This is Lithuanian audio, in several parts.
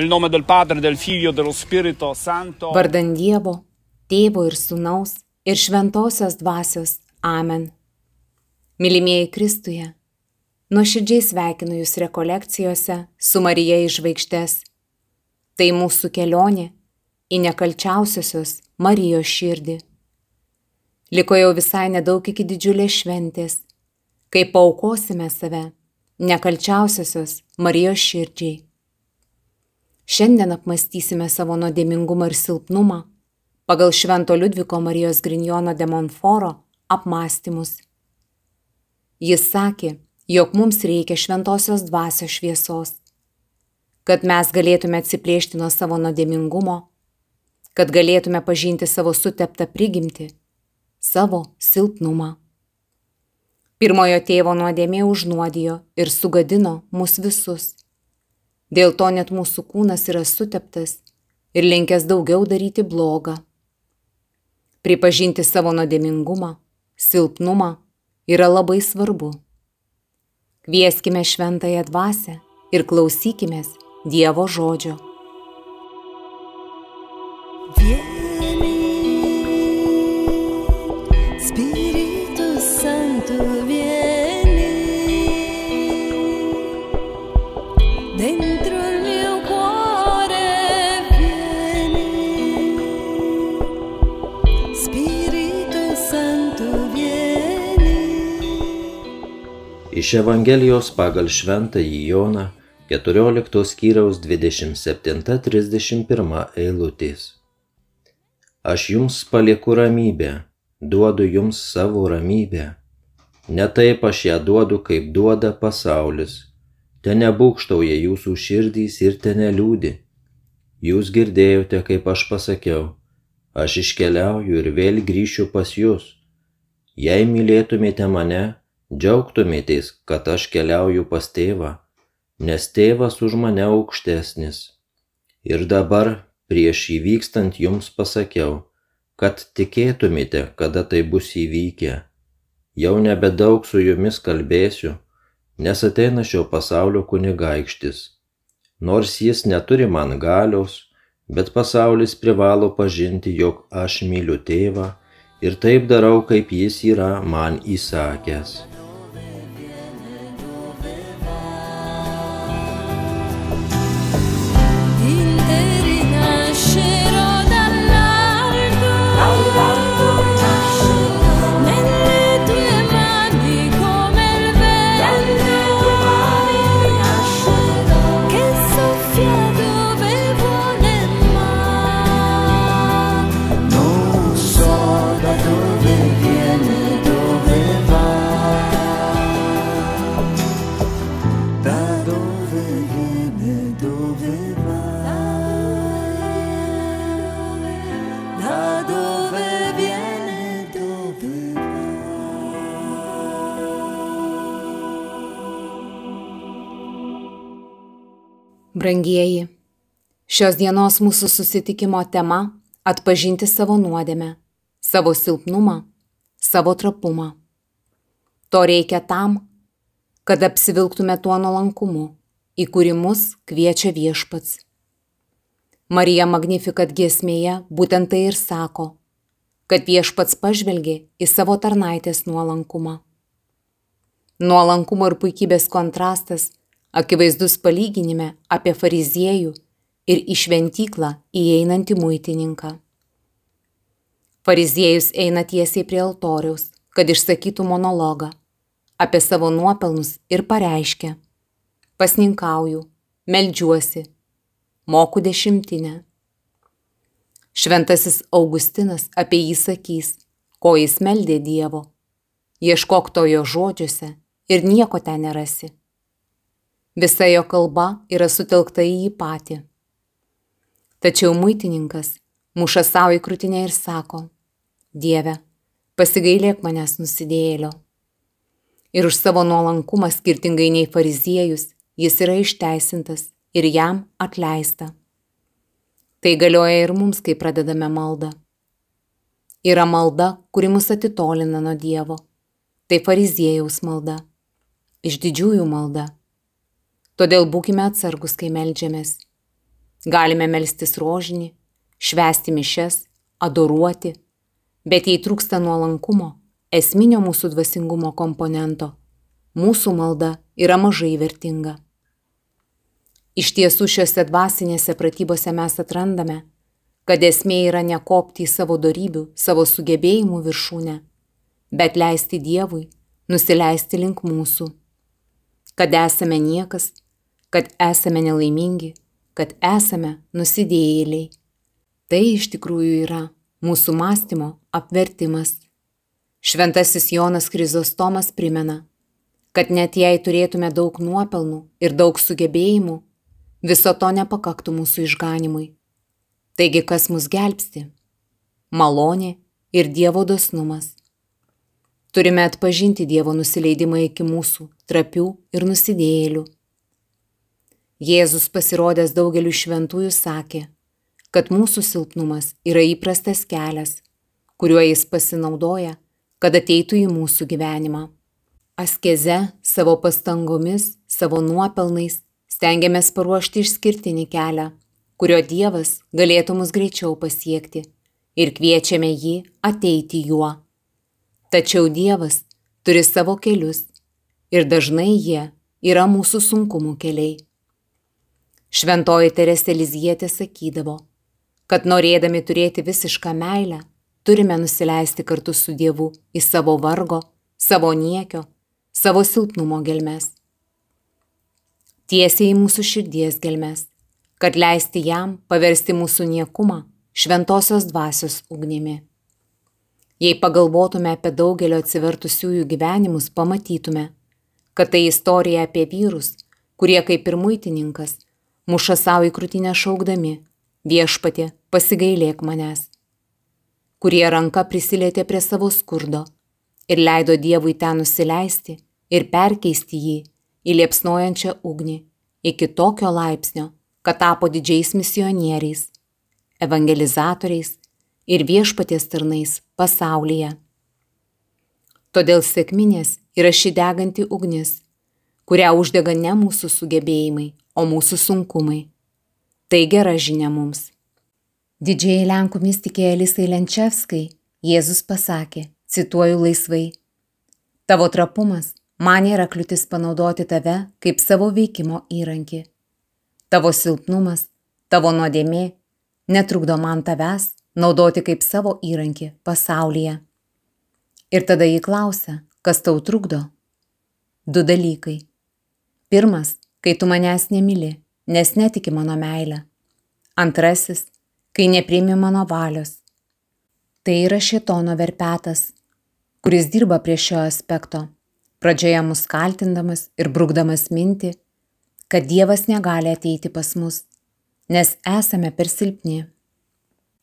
Nel nome del Padre, del Figlio dello Spirito Santo. Vardan Dievo, Tėvo ir Sūnaus ir Šventosios Dvasios. Amen. Mylimieji Kristuje, nuoširdžiai sveikinu Jūs rekolekcijose su Marija iš žvaigždės. Tai mūsų kelionė į nekalčiausiosios Marijos širdį. Liko jau visai nedaug iki didžiulės šventės, kai paukosime save nekalčiausiosios Marijos širdžiai. Šiandien apmastysime savo nuodėmingumą ir silpnumą pagal Švento Liudviko Marijos Grinjono de Monforo apmąstymus. Jis sakė, jog mums reikia šventosios dvasios šviesos, kad mes galėtume atsiplėšti nuo savo nuodėmingumo, kad galėtume pažinti savo suteptą prigimtį, savo silpnumą. Pirmojo tėvo nuodėmė užnuodijo ir sugadino mus visus. Dėl to net mūsų kūnas yra suteptas ir linkęs daugiau daryti blogą. Pripažinti savo nuodėmingumą, silpnumą yra labai svarbu. Kvieskime šventąją dvasę ir klausykime Dievo žodžio. Vieni, Iš Evangelijos pagal Šventąjį Joną 14 skyriaus 27-31 eilutės. Aš jums palieku ramybę, duodu jums savo ramybę. Ne taip aš ją duodu, kaip duoda pasaulis. te nebūkštauja jūsų širdys ir te neliūdi. Jūs girdėjote, kaip aš pasakiau, aš iškeliauju ir vėl grįšiu pas jūs. Jei mylėtumėte mane, džiaugtumėtės, kad aš keliauju pas tėvą, nes tėvas už mane aukštesnis. Ir dabar, prieš įvykstant jums pasakiau, kad tikėtumėte, kada tai bus įvykę. Jau nebedaug su jumis kalbėsiu, nes ateina šio pasaulio kunigaikštis. Nors jis neturi man galios, bet pasaulis privalo pažinti, jog aš myliu tėvą ir taip darau, kaip jis yra man įsakęs. Brangieji, šios dienos mūsų susitikimo tema - atpažinti savo nuodėmę, savo silpnumą, savo trapumą. To reikia tam, kad apsivilktume tuo nuolankumu, į kurį mus kviečia viešpats. Marija Magnifikat giesmėje būtent tai ir sako, kad viešpats pažvelgė į savo tarnaitės nuolankumą. Nuolankumo ir puikybės kontrastas akivaizdus palyginime apie fariziejų ir į šventyklą įeinantį muitininką. Fariziejus eina tiesiai prie altoriaus, kad išsakytų monologą apie savo nuopelnus ir pareiškia - pasninkauju, meldžiuosi, moku dešimtinę. Šventasis Augustinas apie jį sakys, ko jis meldė Dievo. Ieškok to jo žodžiuose ir nieko ten nerasi. Visa jo kalba yra sutelkta į jį patį. Tačiau muitininkas muša savo į krūtinę ir sako, Dieve, pasigailėk manęs nusidėjėlio. Ir už savo nuolankumą skirtingai nei fariziejus jis yra išteisintas ir jam atleista. Tai galioja ir mums, kai pradedame maldą. Yra malda, kuri mus atitolina nuo Dievo. Tai fariziejaus malda. Iš didžiųjų malda. Todėl būkime atsargus, kai melžiamės. Galime melstis rožinį, švesti mišes, adoruoti, bet jei trūksta nuolankumo, esminio mūsų dvasingumo komponento, mūsų malda yra mažai vertinga. Iš tiesų šiuose dvasinėse pratybose mes atrandame, kad esmė yra ne kopti į savo darybių, savo sugebėjimų viršūnę, bet leisti Dievui nusileisti link mūsų. Kad esame niekas, kad esame nelaimingi, kad esame nusidėjėliai. Tai iš tikrųjų yra mūsų mąstymo apvertimas. Šventasis Jonas Krizostomas primena, kad net jei turėtume daug nuopelnų ir daug sugebėjimų, viso to nepakaktų mūsų išganimui. Taigi kas mus gelbsti? Malonė ir Dievo dosnumas. Turime atpažinti Dievo nusileidimą iki mūsų, trapių ir nusidėjėlių. Jėzus pasirodęs daugeliu šventųjų sakė, kad mūsų silpnumas yra įprastas kelias, kuriuo jis pasinaudoja, kad ateitų į mūsų gyvenimą. Askeze savo pastangomis, savo nuopelnais stengiamės paruošti išskirtinį kelią, kurio Dievas galėtų mus greičiau pasiekti ir kviečiame jį ateiti juo. Tačiau Dievas turi savo kelius ir dažnai jie yra mūsų sunkumų keliai. Šventoji Teresė Lizietė sakydavo, kad norėdami turėti visišką meilę, turime nusileisti kartu su Dievu į savo vargo, savo niekio, savo silpnumo gelmes. Tiesiai į mūsų širdies gelmes, kad leisti jam paversti mūsų niekumą šventosios dvasios ugnimi. Jei pagalvotume apie daugelio atsivertusiųjų gyvenimus, pamatytume, kad tai istorija apie vyrus, kurie kaip ir muitininkas muša savo į krūtinę šaukdami viešpatė pasigailėk manęs, kurie ranka prisilietė prie savo skurdo ir leido Dievui ten nusileisti ir perkeisti jį į liepsnojančią ugnį iki tokio laipsnio, kad tapo didžiais misionieriais, evangelizatoriais ir viešpaties tarnais pasaulyje. Todėl sėkminės yra ši deganti ugnis, kurią uždega ne mūsų sugebėjimai, o mūsų sunkumai. Tai gera žinia mums. Didžiai Lenkų mystikė Elisai Lenčevskai Jėzus pasakė, cituoju laisvai, Tavo trapumas man yra kliūtis panaudoti tave kaip savo veikimo įrankį. Tavo silpnumas, tavo nuodėmė netrukdo man tavęs naudoti kaip savo įrankį pasaulyje. Ir tada jį klausia, kas tau trukdo? Du dalykai. Pirmas, kai tu manęs nemyli, nes netiki mano meilę. Antrasis, kai nepriimi mano valios. Tai yra šitono verpetas, kuris dirba prie šio aspekto, pradžioje mus kaltindamas ir brukdamas mintį, kad Dievas negali ateiti pas mus, nes esame per silpni.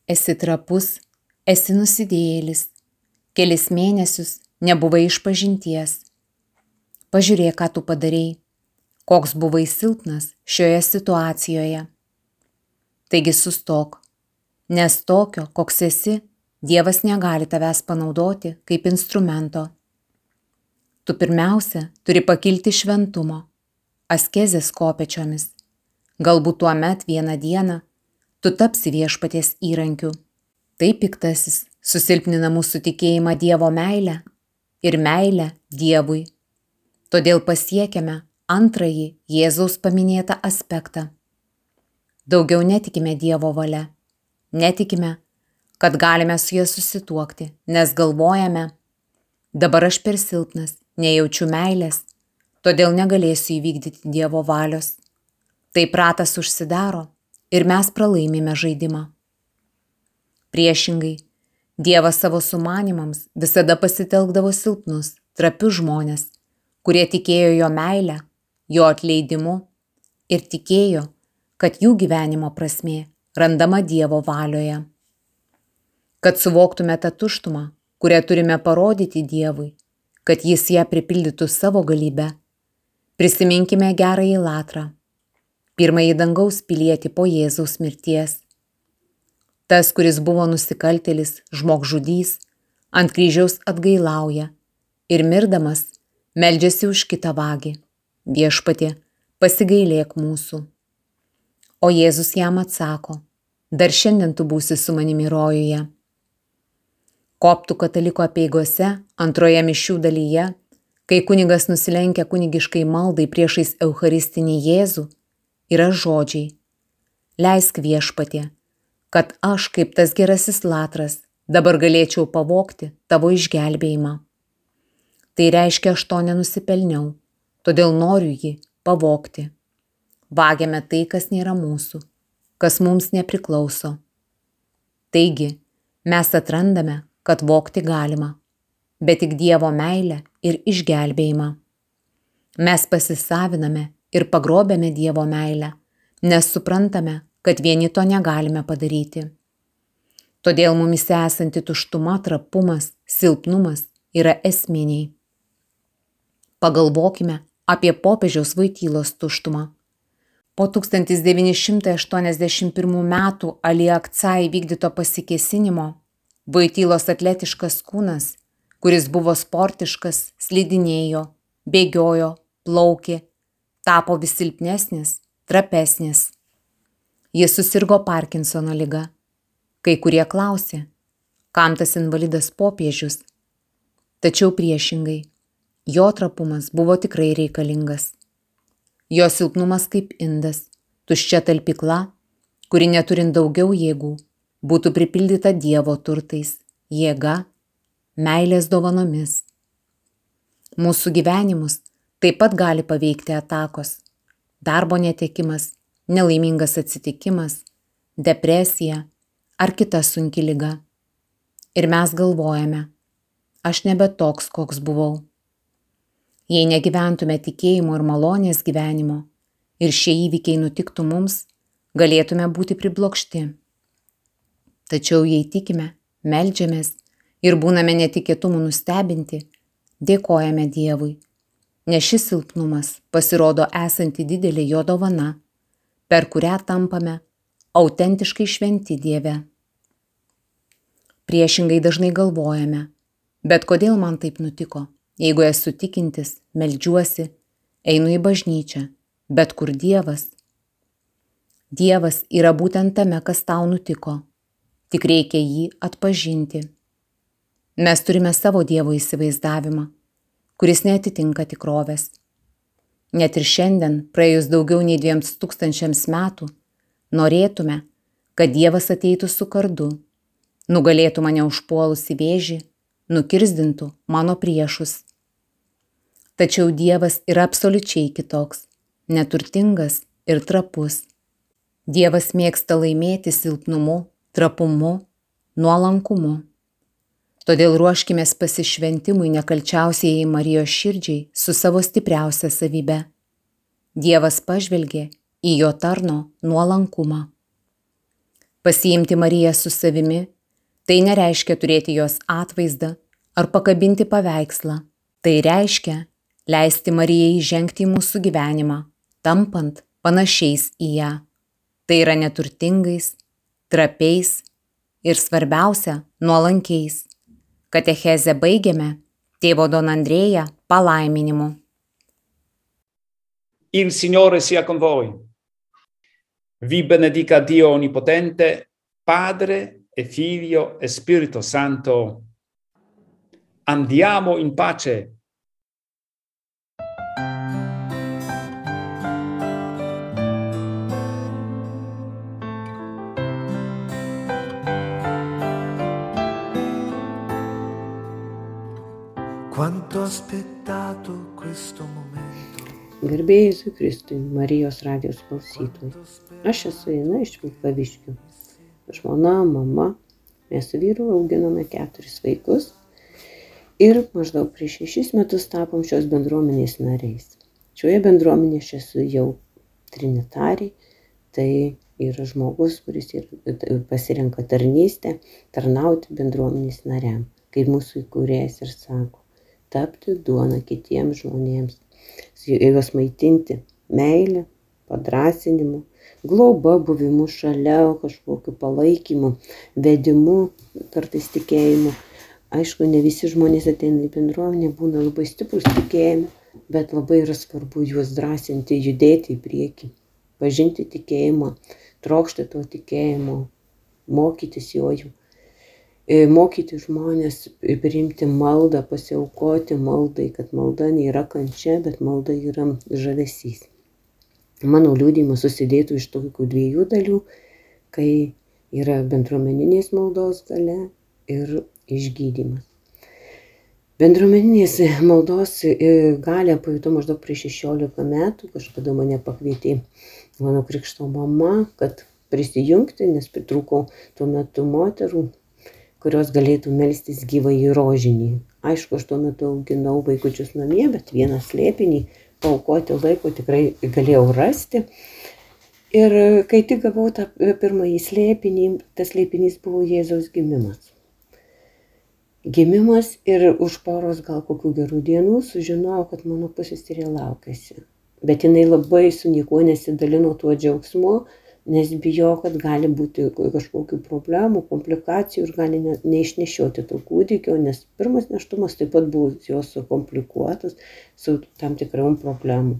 Esi trapus, esi nusidėjėlis, kelis mėnesius nebuvai iš pažinties. Pažiūrėk, ką tu padarėjai, koks buvai silpnas šioje situacijoje. Taigi sustok, nes tokio, koks esi, Dievas negali tavęs panaudoti kaip instrumento. Tu pirmiausia turi pakilti šventumo, askezės kopečiomis. Galbūt tuo met vieną dieną tu tapsi viešpaties įrankiu. Tai piktasis susilpnina mūsų tikėjimą Dievo meilę ir meilę Dievui. Todėl pasiekiame antrąjį Jėzaus paminėtą aspektą. Daugiau netikime Dievo valia, netikime, kad galime su ja susituokti, nes galvojame, dabar aš per silpnas, nejaučiu meilės, todėl negalėsiu įvykdyti Dievo valios. Tai pratas užsidaro ir mes pralaimime žaidimą. Priešingai, Dievas savo sumanimams visada pasitelkdavo silpnus, trapius žmonės, kurie tikėjo jo meilę, jo atleidimu ir tikėjo, kad jų gyvenimo prasmė randama Dievo valioje kad suvoktume tą tuštumą, kurią turime parodyti Dievui, kad Jis ją pripildytų savo galybę. Prisiminkime gerąjį latrą, pirmąjį dangaus pilietį po Jėzaus mirties. Tas, kuris buvo nusikaltelis, žmogžudys, ant kryžiaus atgailauja ir mirdamas meldžiasi už kitą vagį. Viešpatė, pasigailėk mūsų. O Jėzus jam atsako, dar šiandien tu būsi su manimi rojuje. Koptų kataliko apieigose antroje mišių dalyje, kai kunigas nusilenkia kunigiškai maldai priešais Eucharistinį Jėzų, yra žodžiai. Leisk viešpatė, kad aš kaip tas gerasis latras dabar galėčiau pavokti tavo išgelbėjimą. Tai reiškia, aš to nenusipelniau, todėl noriu jį pavokti. Vagiame tai, kas nėra mūsų, kas mums nepriklauso. Taigi, mes atrandame, kad vokti galima, bet tik Dievo meilę ir išgelbėjimą. Mes pasisaviname ir pagrobėme Dievo meilę, nes suprantame, kad vieni to negalime padaryti. Todėl mumise esanti tuštuma, trapumas, silpnumas yra esminiai. Pagalvokime apie popiežiaus vaitylos tuštumą. Po 1981 m. Ali Akcai vykdyto pasikesinimo Vaitylos atletiškas kūnas, kuris buvo sportiškas, slidinėjo, bėgiojo, plaukė, tapo vis silpnesnis, trapesnis. Jis susirgo Parkinsono lyga. Kai kurie klausė, kam tas invalidas popiežius. Tačiau priešingai, jo trapumas buvo tikrai reikalingas. Jo silpnumas kaip indas, tuščia talpikla, kuri neturint daugiau jėgų, būtų pripildyta Dievo turtais, jėga, meilės dovanomis. Mūsų gyvenimus taip pat gali paveikti atakos, darbo netekimas, nelaimingas atsitikimas, depresija ar kita sunki lyga. Ir mes galvojame, aš nebe toks, koks buvau. Jei negyventume tikėjimo ir malonės gyvenimo, ir šie įvykiai nutiktų mums, galėtume būti priblokšti. Tačiau jei tikime, melžiamės ir būname netikėtumų nustebinti, dėkojame Dievui, nes šis silpnumas pasirodo esanti didelė jo dovana, per kurią tampame autentiškai šventi Dieve. Priešingai dažnai galvojame, bet kodėl man taip nutiko, jeigu esu tikintis, melžiuosi, einu į bažnyčią, bet kur Dievas? Dievas yra būtent tame, kas tau nutiko, tik reikia jį atpažinti. Mes turime savo Dievo įsivaizdavimą, kuris netitinka tikrovės. Net ir šiandien, praėjus daugiau nei dviems tūkstančiams metų, norėtume, kad Dievas ateitų su kardu, nugalėtų mane užpuolusi vėžį, nukirzdintų mano priešus. Tačiau Dievas yra absoliučiai kitoks, neturtingas ir trapus. Dievas mėgsta laimėti silpnumu, trapumu, nuolankumu. Todėl ruoškime pasišventimui nekalčiausiai Marijos širdžiai su savo stipriausia savybe. Dievas pažvelgė į jo tarno nuolankumą. Pasiimti Mariją su savimi tai nereiškia turėti jos atvaizdą ar pakabinti paveikslą. Tai reiškia leisti Marijai žengti į mūsų gyvenimą, tampant panašiais į ją. Tai yra neturtingais, trapiais ir svarbiausia, nuolankiais. Katechezę baigiame tėvo Don Andrėja palaiminimu. Il Signore sia con voi. Vi benedica Dio Onnipotente, Padre e Figlio e Spirito Santo. Andiamo in pace. Quanto ho aspettato questo momento. Gerbėjai Jėzui Kristui, Marijos radijos klausytojai. Aš esu Ina iš Vilkaviškių. Žmona, mama, mes su vyru auginame keturis vaikus ir maždaug prieš šešis metus tapom šios bendruomenės nariais. Šioje bendruomenėje aš esu jau trinitariai, tai yra žmogus, kuris ir pasirenka tarnystę, tarnauti bendruomenės nariam, kaip mūsų įkūrėjas ir sako tapti duona kitiems žmonėms, juos maitinti meilę, padrasinimu, globa, buvimu šalia, kažkokiu palaikymu, vedimu, kartais tikėjimu. Aišku, ne visi žmonės ateina į bendruomenę, būna labai stiprus tikėjime, bet labai yra svarbu juos drąsinti, judėti į priekį, pažinti tikėjimą, trokšti to tikėjimo, mokytis jo jų E, mokyti žmonės priimti maldą, pasiaukoti maldai, kad malda nėra kančia, bet malda yra žavesys. Mano liūdimas susidėtų iš tokių dviejų dalių, kai yra bendruomeninės maldos gale ir išgydymas. Bendruomeninės maldos e, galę pajutau maždaug prieš 16 metų, kažkada mane pakvietė mano krikšto mama, kad prisijungti, nes pritrūko tuo metu moterų, kurios galėtų melstis gyvai į rožinį. Aišku, aš tuo metu auginau vaikučius namie, bet vieną slėpinį paukoti laiko tikrai galėjau rasti. Ir kai tik gavau tą pirmąjį slėpinį, tas slėpinys buvo Jėzaus gimimas. Gimimas ir už poros gal kokių gerų dienų sužinojau, kad mano pusėstirė laukėsi. Bet jinai labai su niekuo nesidalino tuo džiaugsmu, nes bijo, kad gali būti kažkokių problemų, komplikacijų ir gali ne, neišnešioti to kūdikio, nes pirmas neštumas taip pat buvo jos komplikuotas su tam tikrom problemom.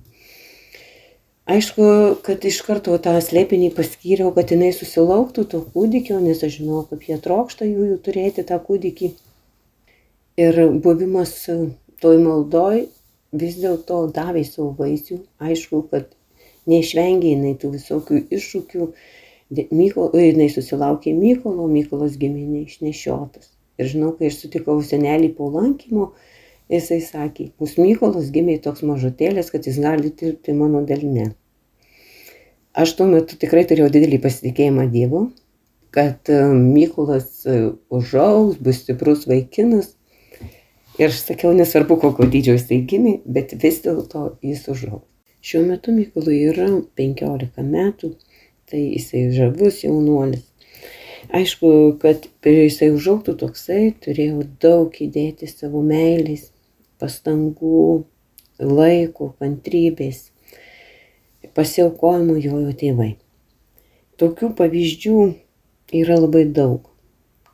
Aišku, kad iš karto tą slėpinį paskyriau, kad jinai susilauktų to kūdikio, nes aš žinau, kaip jie trokšta jų, jų turėti tą kūdikį. Ir buvimas toj maldoj vis dėlto davė savo vaisių. Aišku, kad neišvengė jinai tų visokių iššūkių. Mykolo, jinai susilaukė Mykolo, Mykolas gimė neišnešiotas. Ir žinau, kai aš sutikau senelį po lankymo, jisai sakė, mūsų Mykolas gimė toks mažutėlės, kad jis gali dirbti mano delne. Aš tuo metu tikrai turėjau didelį pasitikėjimą Dievu, kad e, Mykolas e, užaugs, bus stiprus vaikinas. Ir aš sakiau, nesvarbu, kokio dydžio jisai gimė, bet vis dėlto jis užaugs. Šiuo metu Mykolui yra 15 metų, tai jisai žavus jaunuolis. Aišku, kad jisai užauktų toksai, turėjau daug įdėti savo meilės, pastangų, laiko, kantrybės, pasiaukojimo jojo tėvai. Tokių pavyzdžių yra labai daug,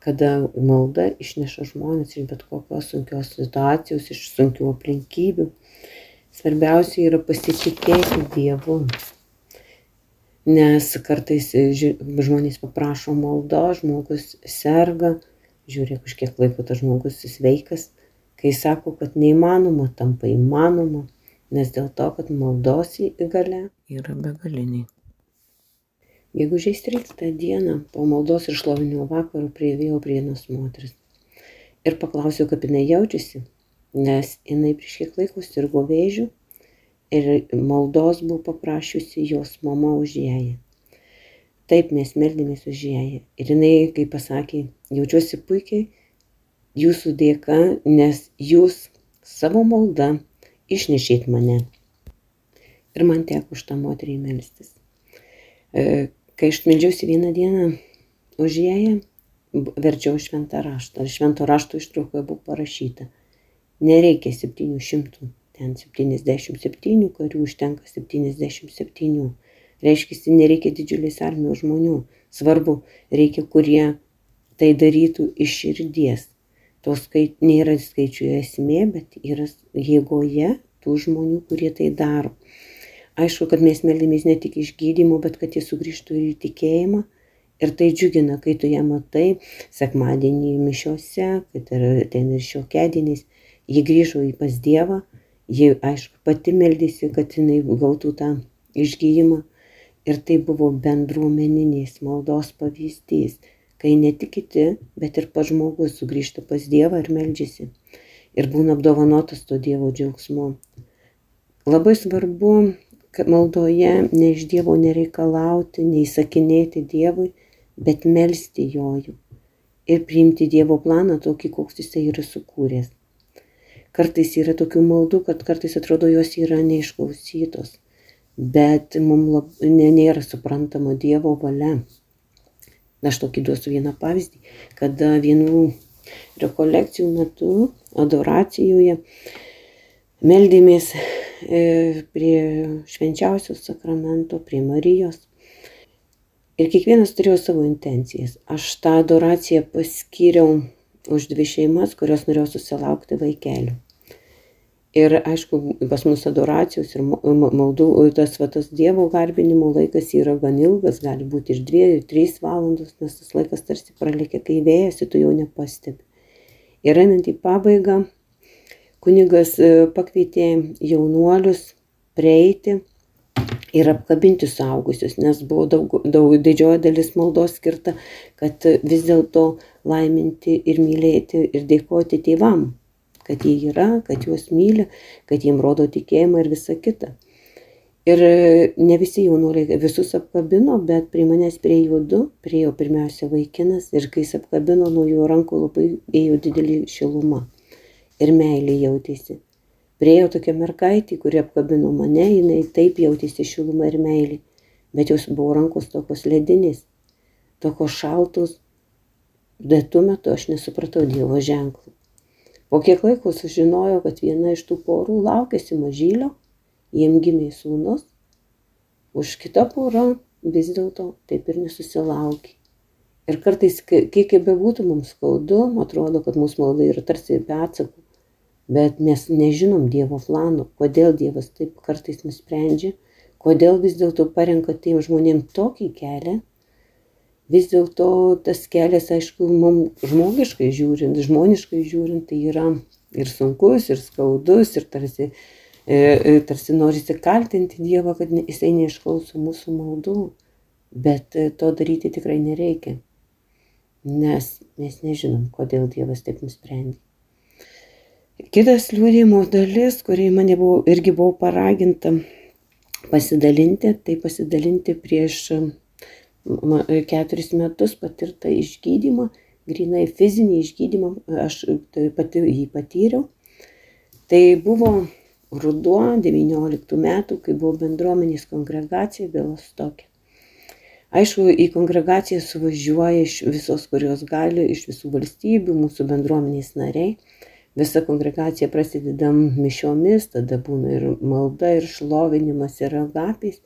kada malda išneša žmonės iš bet kokios sunkios situacijos, iš sunkių aplinkybių. Svarbiausia yra pasitikėti Dievu. Nes kartais žmonės paprašo maldo, žmogus serga, žiūrėk, už kiek laiko tas žmogus sveikas, kai sako, kad neįmanoma, tampa įmanoma, nes dėl to, kad maldos įgalia yra begaliniai. Gegužės 13 dieną po maldos ir šlovinimo vakarų prieivėjau prie vienos moteris ir paklausiau, kaip jinai jaučiasi, nes jinai prieš kiek laiko sirgo vėžių ir maldos buvo paprašiusi jos mama už ją. Taip mes meldėmės už ją. Ir jinai, kaip pasakė, jaučiuosi puikiai jūsų dėka, nes jūs savo maldą išnešėt mane. Ir man teko už tą moterį melstis. E, kai aš meldžiausi vieną dieną už ją, verčiau šventą raštą. Švento rašto ištraukoje buvo parašyta. Nereikia 700, ten 77 karių, užtenka 77. Reiškia, nereikia didžiulės armijos žmonių. Svarbu, reikia, kurie tai darytų iš širdies to skait, nėra skaičių esmė, bet yra jėgoje tų žmonių, kurie tai daro. Aišku, kad mes meldėmės ne tik iš gydymo, bet kad jie sugrįžtų ir į tikėjimą. Ir tai džiugina, kai tu ją matai sekmadienį mišiose, kad ir ten ir šiokedieniais, ji grįžo į pas Dievą, ji aišku pati meldėsi, kad jinai gautų tą išgyjimą. Ir tai buvo bendruomeninės maldos pavyzdys kai ne tik kiti, bet ir pats žmogus sugrįžta pas Dievą ir meldžiasi. Ir būna apdovanotas to Dievo džiaugsmu. Labai svarbu, kad maldoje ne iš Dievo nereikalauti, neįsakinėti Dievui, bet melstį jojų. Ir priimti Dievo planą tokį, koks jisai yra sukūręs. Kartais yra tokių maldų, kad kartais atrodo jos yra neišklausytos, bet mums lab, ne, nėra suprantama Dievo valia. Aš tokį duosiu vieną pavyzdį, kada vienų rekolekcijų metu, adoracijoje, meldėmės e, prie švenčiausios sakramento, prie Marijos. Ir kiekvienas turėjo savo intencijas. Aš tą adoraciją paskyriau už dvi šeimas, kurios norėjo susilaukti vaikelių. Ir aišku, pas mus adoracijos ir maldų, tas, va, tas Dievo garbinimo laikas yra gan ilgas, gali būti ir 2-3 valandos, nes tas laikas tarsi pralėkia, kai vėjasi, tu jau nepastebi. Ir einant į pabaigą, kunigas e, pakvietė jaunuolius prieiti ir apkabinti suaugusius, nes buvo daug, daug didžioji dalis maldos skirta, kad vis dėlto laiminti ir mylėti ir dėkoti tėvam kad jie yra, kad juos myli, kad jiem rodo tikėjimą ir visa kita. Ir e, ne visi jaunuoliai visus apkabino, bet prie manęs priejo du, priejo pirmiausia vaikinas ir kai jis apkabino nuo jo rankų labai ėjo didelį šilumą ir meilė jautėsi. Priejo tokia mergaitė, kuri apkabino mane, jinai taip jautėsi šilumą ir meilį, bet jos buvo rankos tokios ledinės, tokios šaltos, bet tuo metu aš nesupratau Dievo ženklų. Po kiek laiko sužinojo, kad viena iš tų porų laukėsi mažylio, jiem gimė sūnus, už kitą porą vis dėlto taip ir nesusilaukė. Ir kartais, kiek bebūtų mums skaudu, atrodo, kad mūsų malda yra tarsi be atsakų, bet mes nežinom Dievo plano, kodėl Dievas taip kartais nusprendžia, kodėl vis dėlto parenka tiem žmonėm tokį kelią, vis dėlto tas kelias, aišku, mums žmogiškai žiūrint, žmoniškai žiūrint, tai yra ir sunkus, ir skaudus, ir tarsi, e, e, tarsi norisi kaltinti Dievą, kad jisai neišklauso mūsų maldų, bet e, to daryti tikrai nereikia, nes mes nežinom, kodėl Dievas taip nusprendė. Kitas liūdėjimo dalis, kurį mane buvo, irgi buvo paraginta pasidalinti, tai pasidalinti prieš keturis metus patirtą išgydymą, grinai fizinį išgydymą, aš tai pati jį patyriau. Tai buvo ruduo 19 metų, kai buvo bendruomenės kongregacija Belostokė. Aišku, į kongregaciją suvažiuoja iš visos, kurios gali, iš visų valstybių, mūsų bendruomenės nariai. Visa kongregacija prasideda mišiomis, tada būna ir malda, ir šlovinimas, ir agapės.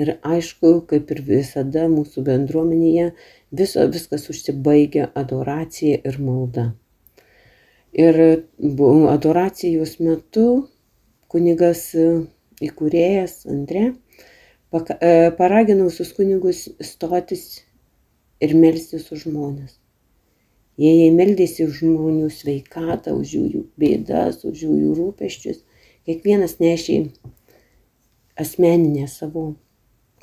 Ir aišku, kaip ir visada mūsų bendruomenėje, viso, viskas užsibaigia adoracija ir malda. Ir adoracijos metu kunigas įkūrėjas Andrė E, paraginau visus kunigus stotis ir melstis už žmonės. Jie jie meldėsi už žmonių sveikatą, už jų bėdas, už jų rūpeščius. Kiekvienas nešė asmeninę savo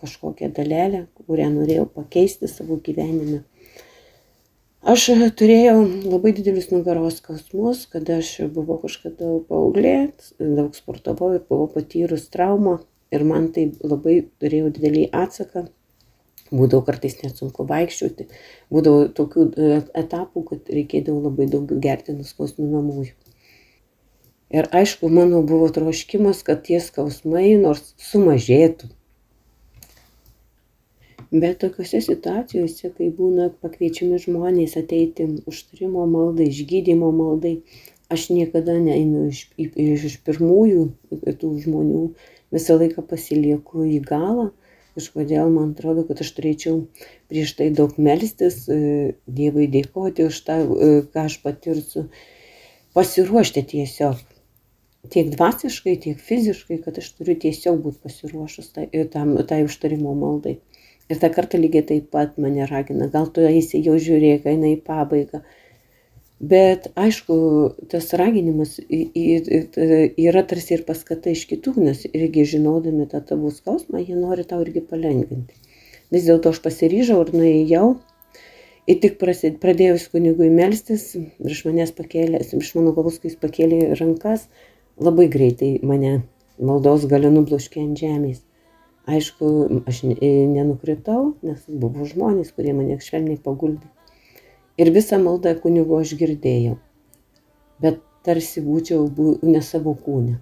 kažkokią dalelę, kurią norėjau pakeisti savo gyvenime. Aš turėjau labai didelius nugaros skausmus, kada aš buvau kažkada paauglė, daug sportavau ir buvau patyrus traumą ir man tai labai turėjau didelį atsaką. Būdavo kartais net sunku vaikščioti, būdavo tokių e, etapų, kad reikėdavo labai daug gerti nuskausminamųjų. Ir aišku, mano buvo troškimas, kad tie skausmai nors sumažėtų. Bet tokiuose situacijose, kai būna pakviečiami žmonės ateiti užtarimo maldai, išgydymo maldai, aš niekada neinu iš, iš, iš pirmųjų tų žmonių, visą laiką pasilieku į galą. Kažkodėl man atrodo, kad aš turėčiau prieš tai daug melstis, e, Dievui dėkoti už tą, e, ką aš patirsiu, pasiruošti tiesiog. Tiek dvasiškai, tiek fiziškai, kad aš turiu tiesiog būti pasiruošus tai, tam, tai užtarimo maldai. Ir tą kartą lygiai taip pat mane ragina, gal tu eisi jau žiūrėk, eina į pabaigą, Bet aišku, tas raginimas yra tarsi ir paskata iš kitų, nes irgi žinodami tą tavo skausmą, jie nori tau irgi palengvinti. Vis dėlto aš pasiryžau ir nuėjau. Ir tik pradėjus kunigui melstis, virš manęs pakėlė, iš mano galvos, kai jis pakėlė rankas, labai greitai mane maldos galiu nubloškė ant žemės. Aišku, aš nenukritau, nes buvo žmonės, kurie mane švelniai paguldė. Ir visą maldą kunigo aš girdėjau, bet tarsi būčiau ne savo kūne.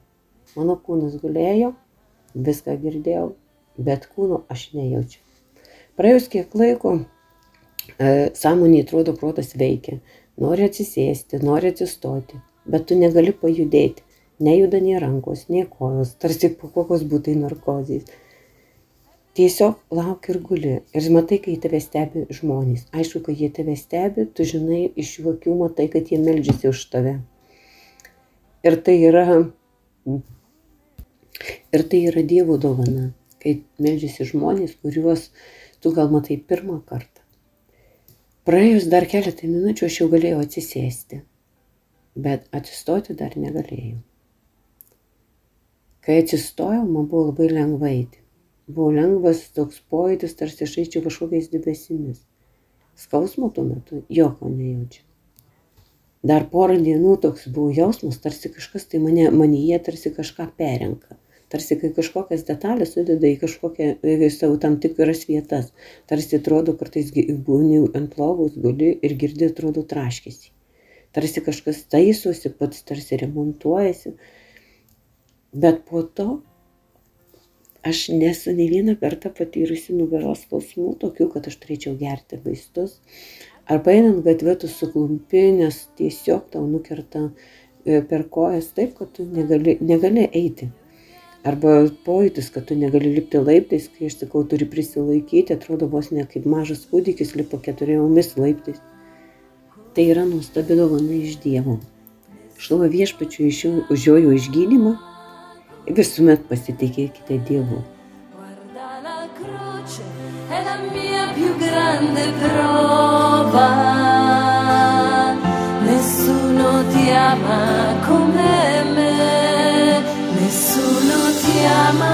Mano kūnas gulėjo, viską girdėjau, bet kūno aš nejaučiu. Praėjus kiek laiko, e, sąmonė atrodo, protas veikia, nori atsisėsti, nori atsistoti, bet tu negali pajudėti, nejuda nei rankos, nei kojos, tarsi po kokios būtai narkozės tiesiog lauki ir guli. Ir matai kai tave stebi žmonės. Aišku kai jie tave stebi tu žinai iš jų akių matai kad jie meldžiasi už tave. Ir tai yra ir tai yra dievo dovana kai meldžiasi žmonės kuriuos tu gal matai pirmą kartą. Praėjus dar keletą minučių aš jau galėjau atsisėsti bet atsistoti dar negalėjau. Kai atsistojau man buvo labai lengva eiti Buvo lengvas toks pojūtis, tarsi aš eičiau kažkokiais debesimis. Skausmo tuo metu jokio nejaučiu. Dar porą dienų toks buvo jausmas, tarsi kažkas tai mane, manyje tarsi kažką perenka. Tarsi kai kažkokias detalės sudeda į kažkokią į savo tam tikras vietas. Tarsi atrodo, kartais būni ant lovos, guli ir girdi, atrodo, traškėsi. Tarsi kažkas taisosi, pats tarsi remontuojasi. Bet po to aš nesu nei vieną kartą patyrusi nugaros skausmų, tokių, kad aš turėčiau gerti vaistus. Arba einant gatvė tu suklumpi, nes tiesiog tau nukerta e, per kojas taip, kad tu negali, negali eiti. Arba pojūtis, kad tu negali lipti laiptais, kai aš sakau, turi prisilaikyti, atrodo vos ne kaip mažas kūdikis lipo keturiomis laiptais. Tai yra nuostabi dovana iš Dievo. Šlovo viešpačiu už jo išgydymą visuomet pasitikėkite Dievu. Nessuno ti ama come me, nessuno ti ama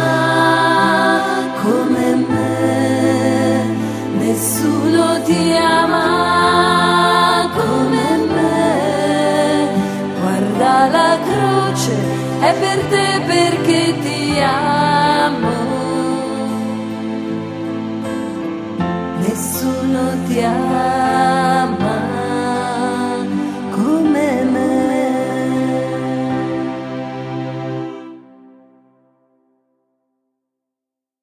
come me, nessuno ti ama come me. Guarda la croce, è per te amo, 家。